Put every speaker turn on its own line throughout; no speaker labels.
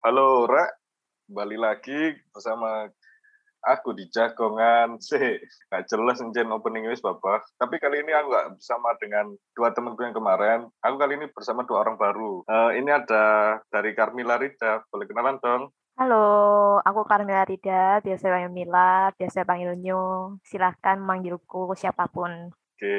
Halo, Ra. Kembali lagi bersama aku di Jagongan. Sih, nggak jelas encen opening wis Bapak. Tapi kali ini aku nggak bersama dengan dua temanku yang kemarin. Aku kali ini bersama dua orang baru. Uh, ini ada dari Carmila Rida. Boleh kenalan dong?
Halo, aku Carmila Rida, biasa panggil Mila, biasa panggil Nyo. Silahkan manggilku siapa pun.
Oke,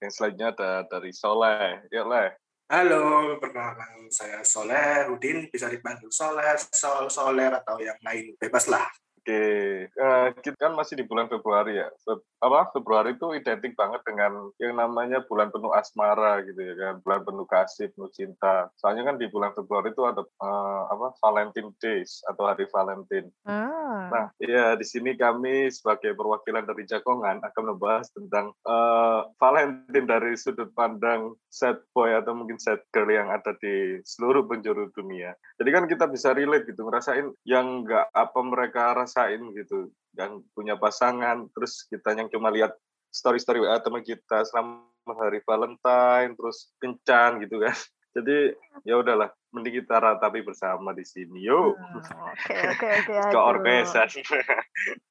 yang selanjutnya ada dari Soleh. Ya, Leh.
Halo, perkenalkan saya Soleh Rudin, bisa dipanggil Soleh, Sol, Soler atau yang lain, bebas lah.
Oke, uh, kita kan masih di bulan Februari ya. Fe apa Februari itu identik banget dengan yang namanya bulan penuh asmara gitu ya kan, bulan penuh kasih, penuh cinta. Soalnya kan di bulan Februari itu ada uh, apa Valentine Days atau Hari Valentine. Hmm. Nah, ya di sini kami sebagai perwakilan dari Jagongan akan membahas tentang uh, Valentine dari sudut pandang set boy atau mungkin set girl yang ada di seluruh penjuru dunia. Jadi kan kita bisa relate gitu, ngerasain yang nggak apa mereka rasa rasain gitu yang punya pasangan terus kita yang cuma lihat story-story WA teman kita selama hari Valentine terus kencan gitu kan jadi ya udahlah mending kita ratapi bersama di sini yuk.
Hmm, oke oke oke
ke orkesan.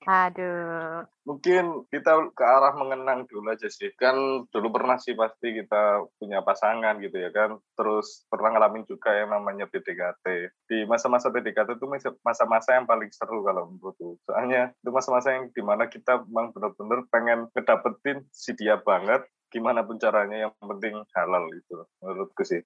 Aduh.
Mungkin kita ke arah mengenang dulu aja sih. Kan dulu pernah sih pasti kita punya pasangan gitu ya kan. Terus pernah ngalamin juga yang namanya PDKT di masa-masa PDKT itu masa-masa yang paling seru kalau menurutku. Soalnya itu masa-masa yang di mana kita memang benar-benar pengen ngedapetin si dia banget gimana pun caranya yang penting halal itu menurutku sih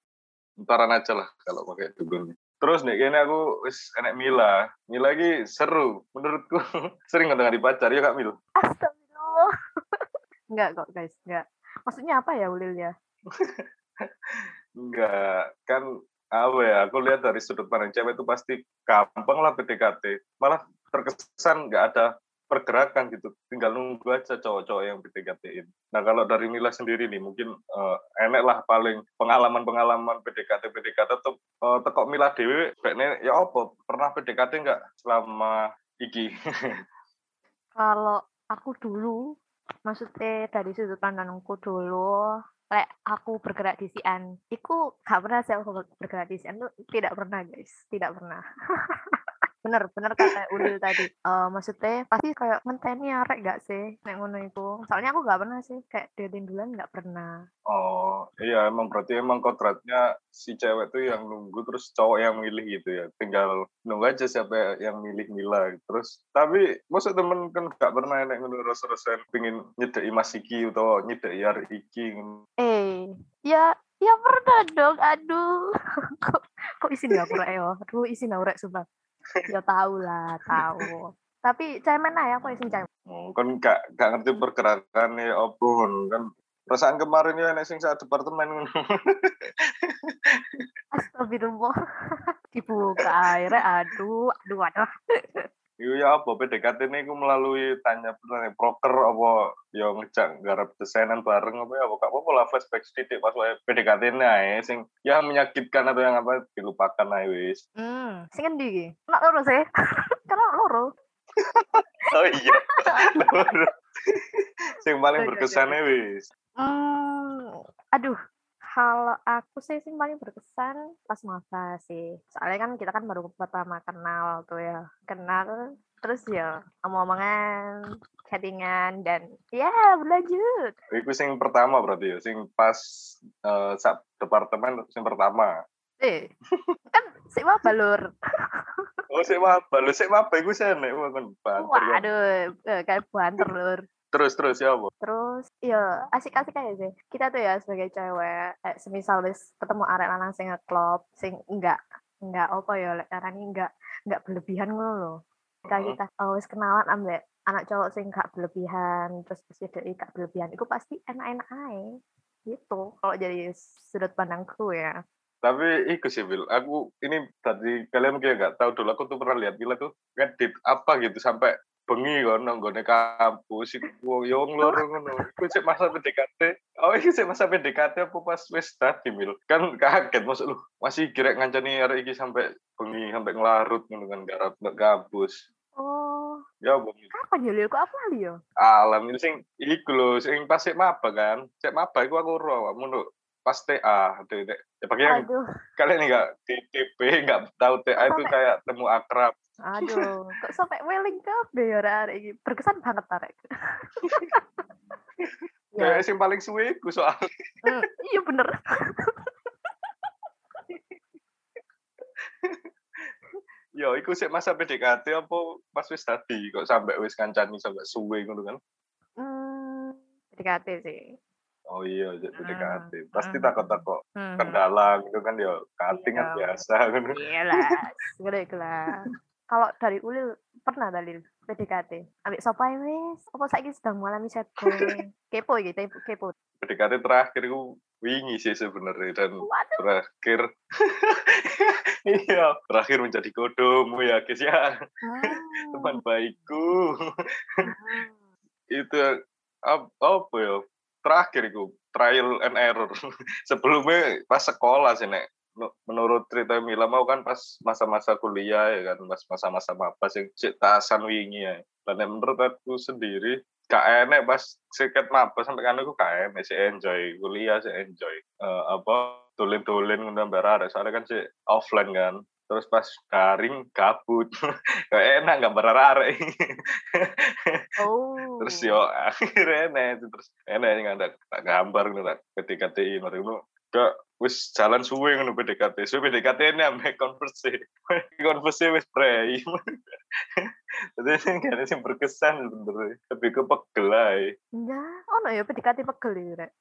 entaran aja lah kalau pakai dukun. Terus nih kayaknya aku wis enek Mila. Mila lagi seru menurutku. Sering nggak di pacar ya Kak Mil?
Astagfirullah. enggak kok guys, enggak. Maksudnya apa ya Ulil ya?
enggak, kan apa ya, aku lihat dari sudut pandang cewek itu pasti gampang lah PDKT. Malah terkesan nggak ada pergerakan gitu. Tinggal nunggu aja cowok-cowok yang PDKT-in. Nah kalau dari Mila sendiri nih mungkin uh, enek lah paling pengalaman-pengalaman PDKT PDKT tuh uh, tekok Mila dewi kayaknya ya apa? Pernah PDKT nggak selama iki?
Kalau aku dulu maksudnya dari sudut pandangku dulu kayak aku bergerak di Sian, itu gak pernah saya bergerak di Sian, tidak pernah guys, tidak pernah. bener bener kata Ulil tadi. Uh, maksudnya pasti kayak ngenteni arek gak sih nek ngono itu soalnya aku gak pernah sih kayak dating duluan gak pernah.
Oh iya emang berarti emang kontraknya si cewek tuh yang nunggu terus cowok yang milih gitu ya? Tinggal nunggu aja siapa yang milih Mila terus tapi masa temen kan gak pernah nek ngono rasa-rasa pingin nyedeki Mas Iki atau nyedeki Yar Iki
eh ya ya pernah dong aduh. Kok kok isin gak pura ya? Aduh isin gak sumpah ya tahu lah tahu tapi cemen ya aku isin cemen
hmm, kan gak gak ngerti pergerakan ya opun kan. Perasaan kemarin ya sing saat departemen
Astagfirullah. Dibuka airnya aduh aduh aduh
Iya ya apa PDKT ini aku melalui tanya tanya broker apa ya ngejak garap desainan bareng apa ya apa apa lah flashback sedikit pas wae PDKT ini ae sing ya menyakitkan atau yang apa dilupakan ae wis.
Hmm, sing endi iki? Nak loro sih. Karena loro.
oh iya. loro. sing paling berkesan wis.
Hmm, aduh, kalau aku sih sih paling berkesan pas masa sih. Soalnya kan kita kan baru pertama kenal tuh ya. Kenal terus ya omong-omongan, chattingan dan ya berlanjut.
Itu sing pertama berarti ya, sing pas uh, departemen sing pertama.
Eh, kan sih mah balur.
oh, sih mah balur, sih mah iku sih nek kan
banter. Waduh, eh, kayak banter lur.
Terus terus ya bu.
Terus ya asik-asik aja sih. Kita tuh ya sebagai cewek, eh, semisal wis ketemu arek lanang sing ngeklop, sing enggak enggak apa ya lek carane enggak enggak berlebihan ngono loh. Kita kita oh, wis kenalan ambek anak cowok sing enggak berlebihan, terus wis enggak berlebihan, itu pasti enak-enak aja. Gitu kalau jadi sudut pandangku ya.
Tapi iku sih Bil, aku ini tadi kalian mungkin nggak tahu dulu aku tuh pernah lihat Bila tuh ngedit apa gitu sampai bengi kan nggone kampus iku yo loro ngono. Iku sik masa PDKT. Oh iki sik masa PDKT apa pas wis dadi mil? Kan kaget maksud lu masih kira ngancani arek iki sampai bengi sampai ngelarut ngono kan garap kampus.
Oh.
Ya bengi
kapan ya kok apa ya?
Alam ini sing iku lho sing pas sik maba kan. Sik maba iku aku ro awakmu pas TA itu ya bagi yang kalian nggak di TP nggak tahu TA itu kayak temu akrab
aduh. Kok sampai weling kabeh ya arek iki. Berkesan banget arek. ya,
yang paling suwe ku soal
mm, iya bener.
yo iku sih masa PDKT apa pas wis tadi kok sampai wis kancani sampai suwe ngono kan
Hmm, PDKT sih.
oh iya jadi PDKT pasti
hmm.
takut-takut
Hmm.
kendala gitu kan ya cutting kan
Iya.
biasa kan
Iya lah, lah. Kalau dari Ulil pernah dalil PDKT. Ambek sapa ae wis? Apa saiki sedang mengalami boy? Kepo gitu, kepo.
PDKT terakhir itu wingi sih sebenarnya dan
Waduh.
terakhir iya terakhir menjadi kodomu ya guys ya teman baikku itu ap- apa ya terakhir itu trial and error sebelumnya pas sekolah sih nek menurut cerita Mila mau kan pas masa-masa kuliah ya kan pas masa-masa apa sih cek tasan wingi ya. Dan yang menurut aku sendiri gak enek pas seket maba sampai kan aku gak enek sih enjoy kuliah sih enjoy Eh, apa tulen-tulen ngono barare soalnya kan sih offline kan. Terus pas daring gabut. Gak enak gak berarare
Oh.
terus yo akhirnya enek terus enek yang ada tak gambar ngono tak PDKT ngono ngono gak wis jalan suwe ngono PDKT suwe PDKT ini ame konversi konversi wis prei jadi sing kene sing berkesan sebenarnya lebih ke pegel ae
Ya, ono ya PDKT pegel iki, Rek.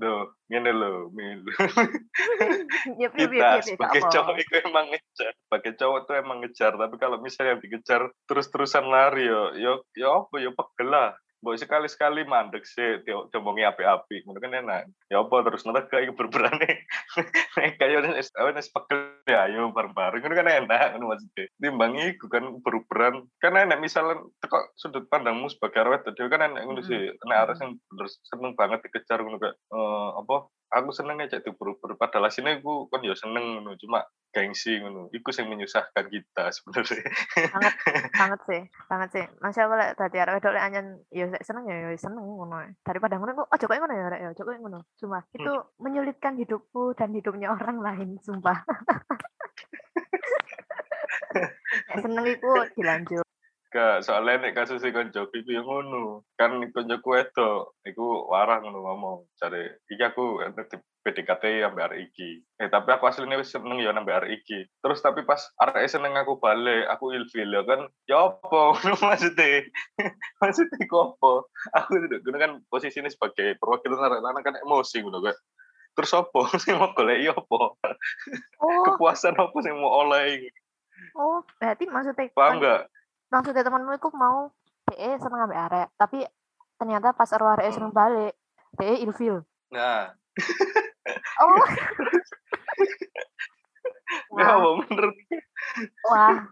Duh, ngene lho, Mil.
Ya piye piye
Kita sebagai cowok itu emang ngejar. Sebagai cowok tuh emang ngejar, tapi kalau misalnya dikejar terus-terusan lari yo, yo, yo apa yo pegel lah. Mbok sekali-sekali mandek sih, dia ngomongi api-api, ngono kan enak. Ya apa terus mereka iki berberane. Nek kayak wis wis pegel ya ayo bareng-bareng ngono kan enak ngono maksudnya. Timbang iku kan beruberan. Kan enak misalnya teko sudut pandangmu sebagai arwah tadi kan enak ngono sih. Nek arek sing bener seneng banget dikejar ngono kayak eh, apa aku seneng aja diuber-uber padahal sini aku kan ya seneng ngono cuma gengsi ngono iku sing menyusahkan kita sebenarnya
Banget, banget sih, banget sih. Masya Allah lek dadi arek wedok lek ya seneng ya ya seneng ngono. Daripada ngono kok ojo koyo ngono ya rek ya, ojo ngono. Sumpah, itu menyulitkan hidupku dan hidupnya orang lain, sumpah. Seneng iku dilanjut.
Gak, soalnya nek kasus si konco iku yang ngono. Kan koncoku itu, iku warah ngono ngomong. Cari, iki aku di PDKT sampai hari iki. Eh, tapi aku aslinya wis seneng ya hari iki. Terus tapi pas arek seneng aku balik, aku ilfil ya kan. Ya apa ngono maksudnya? maksudnya iku apa? Aku itu kan posisinya sebagai perwakilan arek lanang kan emosi ngono kan. Terus apa sing mau golek apa?
Oh,
Kepuasan apa sing mau oleh?
oh, berarti maksudnya
Paham enggak?
Maksudnya temanmu iku mau DE seneng ambek arek, tapi ternyata pas ero arek seneng balik, DE ilfil.
Nah,
Oh. Wah,
apa menurut
wah.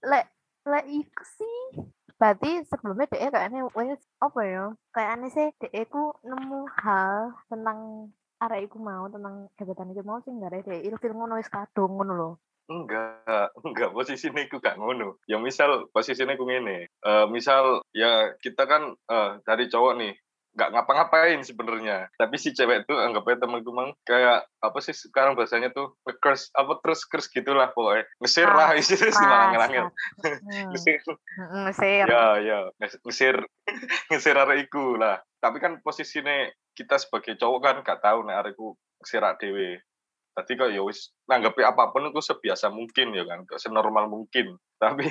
Lek lek iku sih berarti sebelumnya DE kayaknya wes apa ya? Kayaknya sih DE ku nemu hal tentang arek iku mau tentang jabatan itu mau sih enggak ada DE ilfil ngono wis kadung ngono lho.
Enggak, enggak. Posisinya aku gak ngono. Ya misal posisinya aku ngene. Eh misal ya kita kan eh dari cowok nih nggak ngapa-ngapain sebenarnya. Tapi si cewek tuh anggapnya temen mang kayak apa sih sekarang bahasanya tuh nge-curse apa terus curse gitulah pokoknya. Ngesir lah isi
Pas,
semangat
Hmm.
ngesir.
Mesir.
ya ya. Nges- ngesir. Ngesir arek iku lah. Tapi kan posisinya kita sebagai cowok kan gak tahu nek arek iku ngesir dhewe tadi kok ya wis nanggapi apa pun itu sebiasa mungkin ya kan kok senormal mungkin. Tapi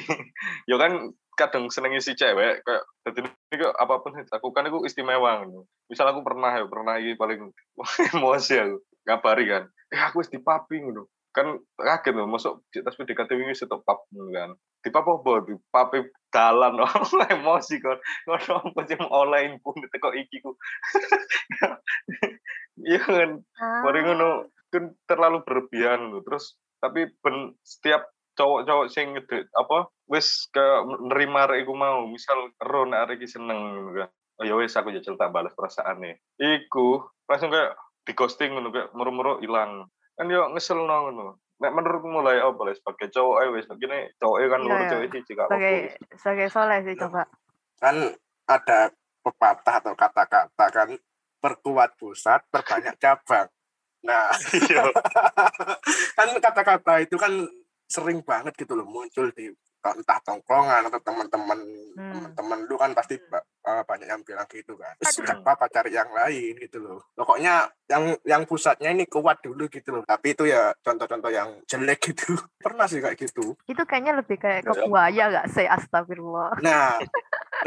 ya kan kadang senengnya si cewek kayak jadi ini kok apa pun yang dilakukan itu istimewa gitu. misal aku pernah ya pernah ini paling emosi aku ngabari kan eh aku wis dipapi gitu kan kaget loh masuk di tas PDKT ini stop pap kan. Di pap apa? Di papi dalan. Emosi kan ngono apa sih olahin pun teko iki ku. Iya kan?
Ah,
Mari ngono kan terlalu berlebihan gitu. Terus tapi ben, setiap cowok-cowok sing ngede, apa wis ke nerima arek iku mau, misal ero nek arek iki seneng kan. Oh ya wis aku jajal tak balas perasaane. Iku langsung kayak di ghosting ngono kayak muru-muru ilang. Kan yo ngeselno ngono. Nek menurutmu mulai apa lah sebagai cowok ae wis begini cowoknya kan
Iya,
luar
iya.
cewek siji gak
sebagai sebagai soleh sih coba.
kan ada pepatah atau kata-kata kan perkuat pusat perbanyak cabang Nah,
Iya.
kan kata-kata itu kan sering banget gitu loh muncul di entah tongkrongan atau teman-teman
Hmm.
teman-teman lu kan pasti eh, banyak yang bilang gitu kan nggak apa-apa cari yang lain gitu loh pokoknya yang yang pusatnya ini kuat dulu gitu loh tapi itu ya contoh-contoh yang jelek gitu pernah sih kayak gitu
Itu kayaknya lebih kayak ke
Ya.
buaya gak sih? Astagfirullah.
nah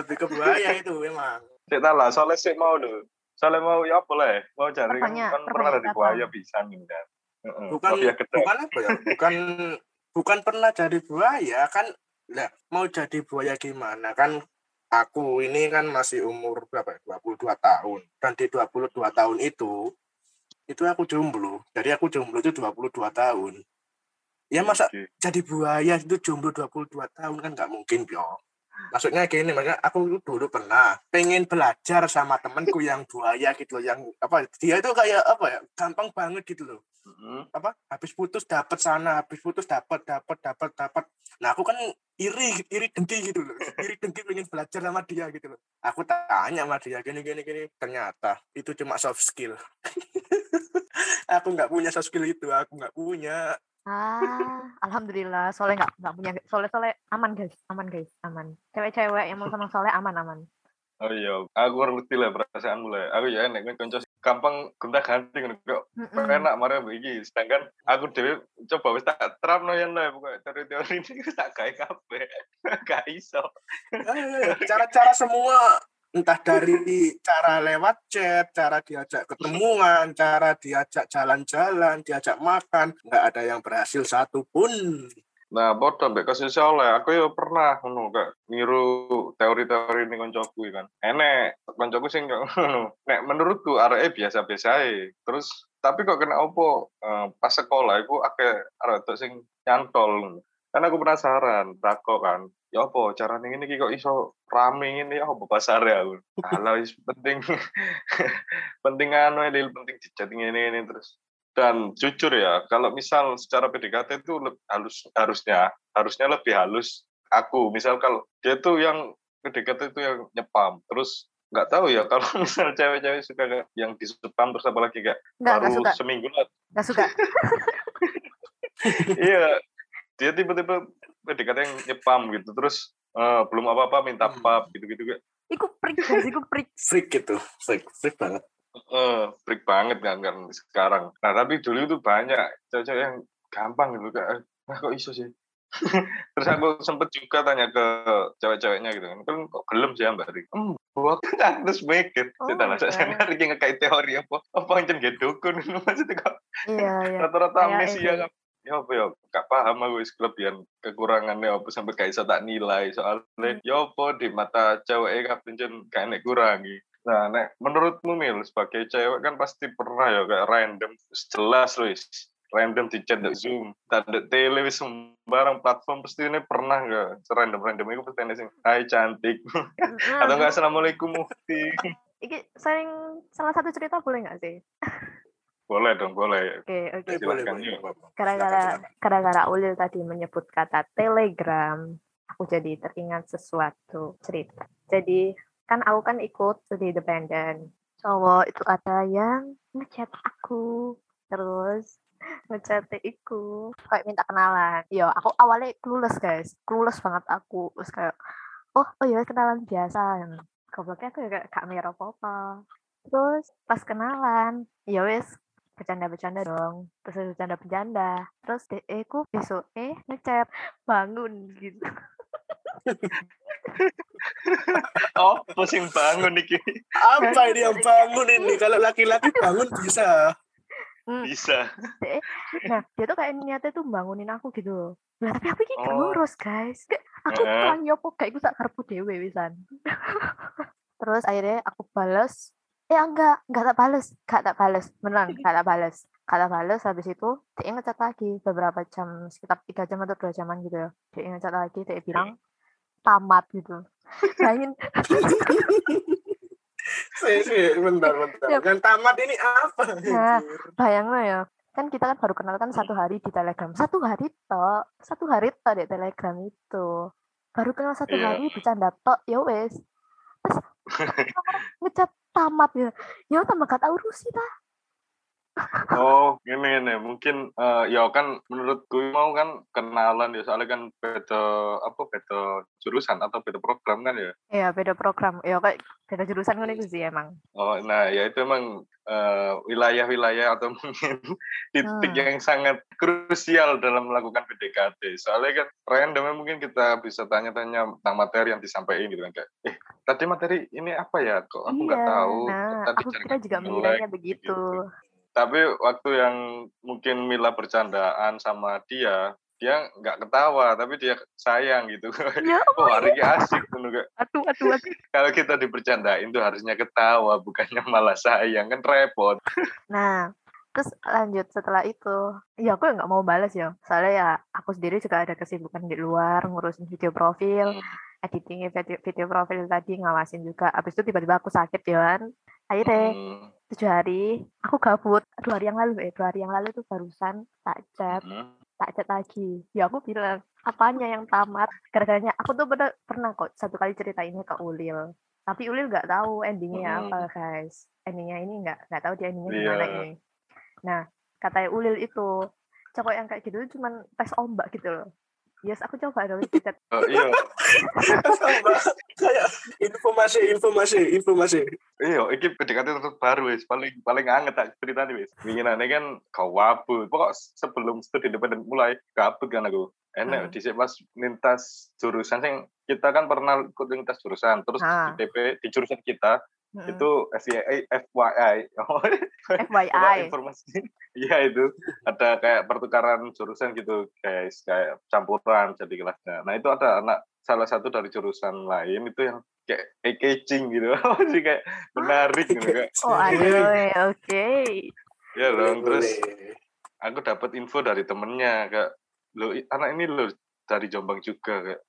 lebih ke buaya itu memang
Cek lah, soalnya sih mau dulu. Soalnya mau ya apa lah, mau cari kan, kan pernah dari buaya bisa nih kan. Heeh,
bukan
kedai.
bukan apa ya? Bukan bukan pernah jadi buaya kan lah mau jadi buaya gimana? Kan aku ini kan masih umur berapa ya? 22 tahun. Dan di 22 tahun itu itu aku jomblo. Jadi aku jomblo itu 22 tahun. Ya masa
Oke.
jadi buaya itu jomblo 22 tahun kan nggak mungkin yo maksudnya gini makanya aku dulu pernah pengen belajar sama temanku yang buaya gitu loh yang apa dia itu kayak apa ya gampang banget gitu loh.
Heeh.
apa habis putus dapat sana habis putus dapat dapat dapat dapat nah aku kan iri iri dengki gitu loh iri dengki pengen belajar sama dia gitu loh. Aku tanya sama dia gini gini gini. Ternyata itu cuma soft skill. Aku nggak punya soft skill itu aku nggak punya
Ah, alhamdulillah. Soalnya nggak nggak punya. Soalnya soalnya aman guys, aman guys, aman. Cewek-cewek yang mau sama soleh aman aman.
Oh iya, aku ngerti lah perasaanmu lah. Aku ya enek kan konco gampang gonta ganti ngono kok enak mari begini. Sedangkan aku dhewe coba wis tak terapno yen lah pokoknya teori-teori ini tak gawe kabeh. Gak iso.
Eh, cara-cara semua entah dari cara lewat chat, cara diajak ketemuan, cara diajak jalan-jalan, diajak makan, nggak ada yang berhasil satupun.
Nah, podo mbek kasus oleh aku ya pernah ngono niru teori-teori ini koncoku kan. Enek koncoku kok ngono. Nek menurutku areke biasa-biasa ae. Terus tapi kok kena opo eh, pas sekolah iku akeh tok sing nyantol. Kan aku penasaran, takok kan. Ya apa ngene iki kok iso rame ngene ya apa pasare aku. Alah wis penting. Penting anu Lil, penting dicat ngene-ngene terus. Dan jujur ya kalau misal secara PDKT itu halus harusnya harusnya lebih halus aku. Misal kalau dia tuh yang PDKT itu yang nyepam terus nggak tahu ya kalau misal cewek-cewek suka yang disepam terus apalagi kayak
Nggak nggak
baru
suka,
seminggu lah.
Nggak suka.
iya dia tiba-tiba PDKT yang nyepam gitu terus eh, belum apa-apa minta
Hmm.
pap gitu-gitu kayak
Iku prik iku prik.
Freak gitu, freak, freak banget.
eh freak banget kan kan sekarang. Nah tapi dulu itu banyak cewek-cewek yang gampang gitu kayak, nah kok iso sih. Terus aku sempet juga tanya ke cewek-ceweknya gitu kan, kan kok gelem sih mbak Ri? Hmm, buat terus mikir.
Oh
Saya tak saya hari ngekait teori apa, apa yang dukun maksudnya kok
Iya iya.
rata-rata amnesia
itu.
kan. Ya apa ya, gak paham aku wis kelebihan kekurangannya apa sampai gak iso tak nilai soalnya ya apa di mata cewek kabeh jen gak enek kurangi. Nah, nek menurutmu Mil sebagai cewek kan pasti pernah ya kayak random jelas wis random di chat di Zoom, tanda tele wis sembarang platform pasti ini pernah nggak random random itu pasti ada sing Hai cantik
Mm-mm.
atau enggak assalamualaikum mufti
Iki sering salah satu cerita boleh nggak sih?
Boleh dong boleh
Oke oke.
Nggak apa-apa.
Gara-gara gara-gara Ulil tadi menyebut kata telegram, aku jadi teringat sesuatu cerita. Jadi kan aku kan ikut studi independen. Cowok itu ada yang ngechat aku, terus ngechat iku kayak minta kenalan. Yo, aku awalnya clueless guys, clueless banget aku. Terus kayak, oh oh ya kenalan biasa. Gobloknya aku ya kayak gak mikir apa-apa. Terus pas kenalan, ya wes bercanda-bercanda dong terus bercanda-bercanda terus DE ku besok eh ngechat bangun gitu.
Oh pusing bangun nih
Apa ini yang bangun. ini? Kalau laki-laki bangun bisa.
Hmm,
bisa.
DE nah dia tuh kayak niatnya tuh bangunin aku gitu loh. Lah tapi aku ini
Oh.
ngurus guys. Aku
Heeh.
pulang yopo kayak gue tak karpu dewe wisan. Terus akhirnya aku bales eh enggak enggak tak bales enggak tak bales beneran enggak tak bales enggak tak bales habis itu dia ngechat lagi beberapa jam sekitar tiga jam atau dua jaman gitu ya dia ngechat lagi dia bilang tamat gitu
sih, bentar, bentar.
Yap.
Yang tamat ini apa?
Nah.
anjir?
bayangin ya kan kita kan baru kenal kan satu hari di telegram satu hari tok satu hari tok di telegram itu baru kenal satu
Iya.
hari bercanda tok ya wes terus ngecat tamat ya ya tambah gak tau rusi ta
Oh, ini ini mungkin uh, ya kan menurutku mau kan kenalan ya soalnya kan beda apa beda jurusan atau beda program kan ya.
Iya, beda program. Ya kayak beda jurusan kan itu sih emang.
Oh, nah ya itu emang wilayah-wilayah uh, atau mungkin titik hmm. yang sangat krusial dalam melakukan PDKT. Soalnya kan randomnya mungkin kita bisa tanya-tanya tentang materi yang disampaikan gitu kan kayak, eh tadi materi ini apa ya? Kok aku nggak iya, tahu.
Nah, tadi aku kita juga menilainya begitu. gitu
tapi waktu yang mungkin Mila bercandaan sama dia dia nggak ketawa tapi dia sayang gitu. Ya, oh hari ini asik tuh
aduh aduh aduh.
Kalau kita dipercandain tuh harusnya ketawa bukannya malah sayang kan repot.
Nah terus lanjut setelah itu. Ya aku nggak mau balas ya. Soalnya ya aku sendiri juga ada kesibukan di luar ngurusin video profil. Hmm. Editing video, video profil tadi ngawasin juga. Abis itu tiba-tiba aku sakit ya kan akhirnya hmm. tujuh hari aku gabut. Dua hari yang lalu eh dua hari yang lalu tuh barusan tak chat hmm. tak chat lagi. Ya aku bilang apanya yang tamat? Gara-garanya aku tuh pernah pernah kok satu kali cerita ini ke Ulil. Tapi Ulil nggak tahu endingnya hmm. apa guys. Endingnya ini nggak nggak tahu dia endingnya yeah. gimana ini. Nah katanya Ulil itu cowok yang kayak gitu cuma tes ombak gitu loh Yes, aku coba dong chat.
Oh iya.
Kayak informasi, informasi, informasi.
Iya, ini PDKT tetap baru wis, paling paling anget tak cerita nih wis. Winginane kan kau wabu. Pokok sebelum studi independen mulai kabut kan aku. Enak hmm. di pas lintas jurusan sing kita kan pernah ikut lintas jurusan, terus ha. di DP di jurusan kita hmm. itu FYI FYI
FYI
informasi. Iya itu ada kayak pertukaran jurusan gitu guys kayak campuran jadi kelasnya. Nah itu ada anak salah satu dari jurusan lain itu yang kayak catching gitu. Jadi kayak menarik gitu kayak
oh aduh oke. Okay.
ya dong terus aku dapat info dari temennya kayak lo anak ini lo dari Jombang juga kayak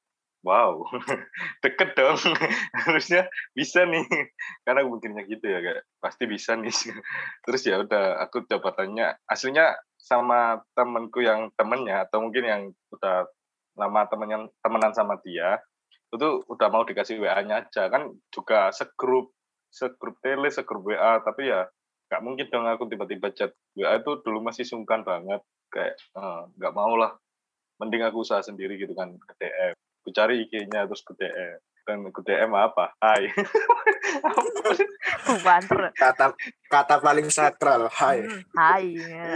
wow deket dong. Harusnya bisa nih. Karena mungkinnya gitu ya kayak pasti bisa nih. Terus ya udah aku coba tanya aslinya sama temenku yang temennya atau mungkin yang udah lama temennya temenan sama dia itu udah mau dikasih WA-nya aja. Kan juga segrup segrup tele segrup WA tapi ya nggak mungkin dong aku tiba-tiba chat WA itu dulu masih sungkan banget. Kayak eh, nggak uh, mau lah. Mending aku usaha sendiri gitu kan ke DM ku cari IG-nya terus ke DM dan ke DM apa? Hai.
Banter.
Kata kata paling sakral hai.
Hmm, hai.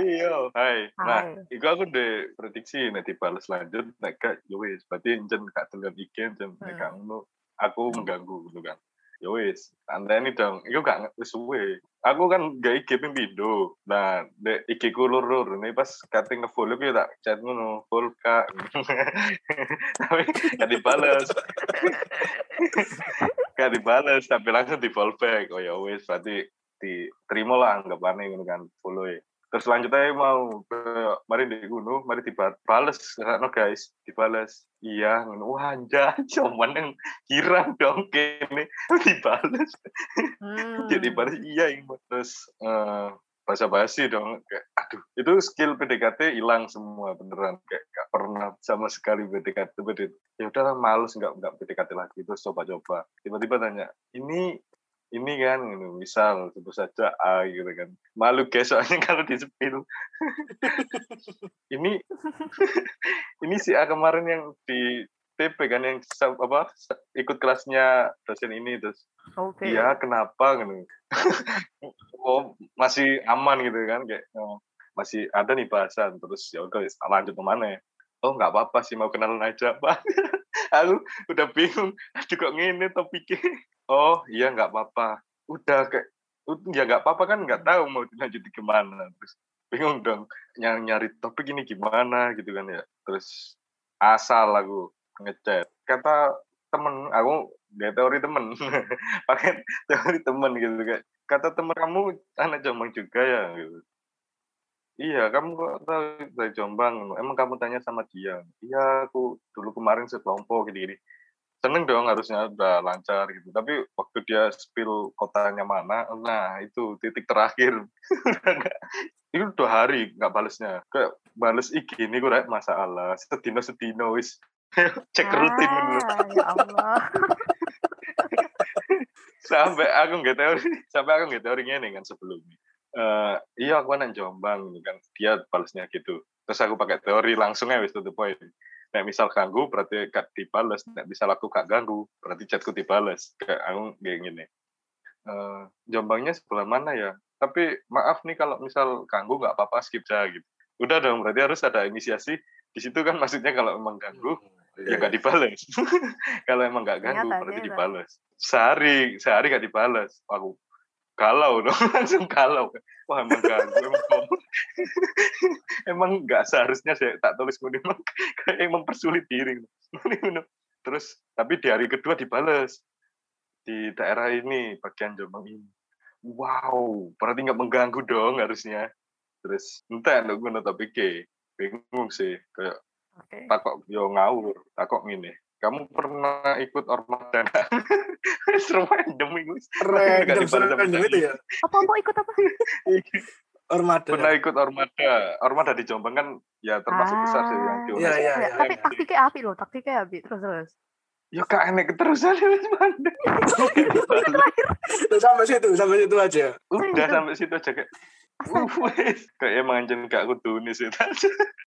Iya hai. Nah itu aku udah prediksi nanti balas lanjut nek gak yo ya wis. Berarti jen gak telan IG jen nek hmm. aku mengganggu gitu kan ya wis ini dong. Itu gak wis suwe. Aku kan gak IG ping pindo nah de IG ku lur ini pas kate ngefollow ku tak chat ngono full kak. Tapi gak dibales. Gak dibales tapi langsung di follow back oh ya wis berarti diterima lah anggapannya gitu kan follow ya terus selanjutnya mau ke mari di gunung mari dibales no guys. Dibales. Iya wah anjay cuman yang kira dong kene. Dibales. Hmm. jadi balas iya terus uh, bahasa basi dong. Kayak aduh itu skill PDKT hilang semua beneran. Kayak gak pernah sama sekali PDKT PDKT ya udahlah males nggak nggak PDKT lagi. Terus coba-coba. Tiba-tiba tanya ini ini kan gitu, misal sebut saja A gitu kan. Malu guys soalnya kalau di sepil ini ini si A kemarin yang di TP kan yang apa ikut kelasnya dosen ini terus okay. iya kenapa? Gitu. Oh masih aman gitu kan kayak oh, masih ada nih bahasan. Terus ya udah lanjut ke mana ya? Oh nggak apa-apa sih mau kenalan aja pak. Aku udah bingung aduh kok ngene topiknya oh iya nggak apa-apa. Udah kayak ya nggak apa-apa kan nggak tahu mau lanjut ke mana terus bingung dong nyari nyari topik ini gimana gitu kan ya. Terus asal aku ngechat. Kata temen aku dia teori temen. Pakai teori temen gitu kayak kata temen kamu anak Jombang juga ya? Gitu. Iya kamu kok tahu dari Jombang? Emang kamu tanya sama dia? Iya aku dulu kemarin sekelompok gitu gini seneng dong harusnya udah lancar gitu. Tapi waktu dia spill kotanya mana nah itu titik terakhir. Itu dua hari nggak balesnya. Kayak bales iki ini gue masalah sedino sedino wis. Cek rutin. Dulu
ya Allah.
Sampai aku nggak teori sampai aku nggak teori ini kan sebelumnya eh iya aku nang Jombang kan. Dia balasnya gitu. Terus aku pakai teori langsung ya wis to the point nek misal ganggu berarti gak dibales. Nek misal aku gak ganggu berarti chatku dibales. Kayak aku kayak gini. Eh Jombangnya sebelah mana ya? Tapi maaf nih kalau misal ganggu nggak apa-apa skip aja gitu. Udah dong berarti harus ada inisiasi. Di situ kan maksudnya kalau emang ganggu ya nggak dibales. Kalau emang nggak ganggu
Ternyata
berarti dibales. Sehari sehari nggak dibales. Aku galau dong langsung galau. Wah emang ganggu emang emang nggak seharusnya saya tak tulis gini emang kayak mempersulit diri terus tapi di hari kedua dibales. Di daerah ini bagian Jombang ini. Wow berarti nggak mengganggu dong harusnya. Terus entah gue tapi ke bingung sih kayak
Oke.
takok yo ngawur takok ngene kamu pernah ikut ormada nggak? Seru random itu
Random random itu ya.
Apa apa ikut apa?
Ormada.
pernah ikut ormada ormada di Jombang kan ya termasuk besar sih yang di
Iya,
UNESCO.
iya,
Ya, Tapi
iya.
taktiknya api loh, taktiknya api terus terus.
ya kak enek keterusan wis mandek.
Sampai situ, sampai situ aja.
udah sampai situ aja kayak uh, wes kayak emang anjen gak kudu nih sih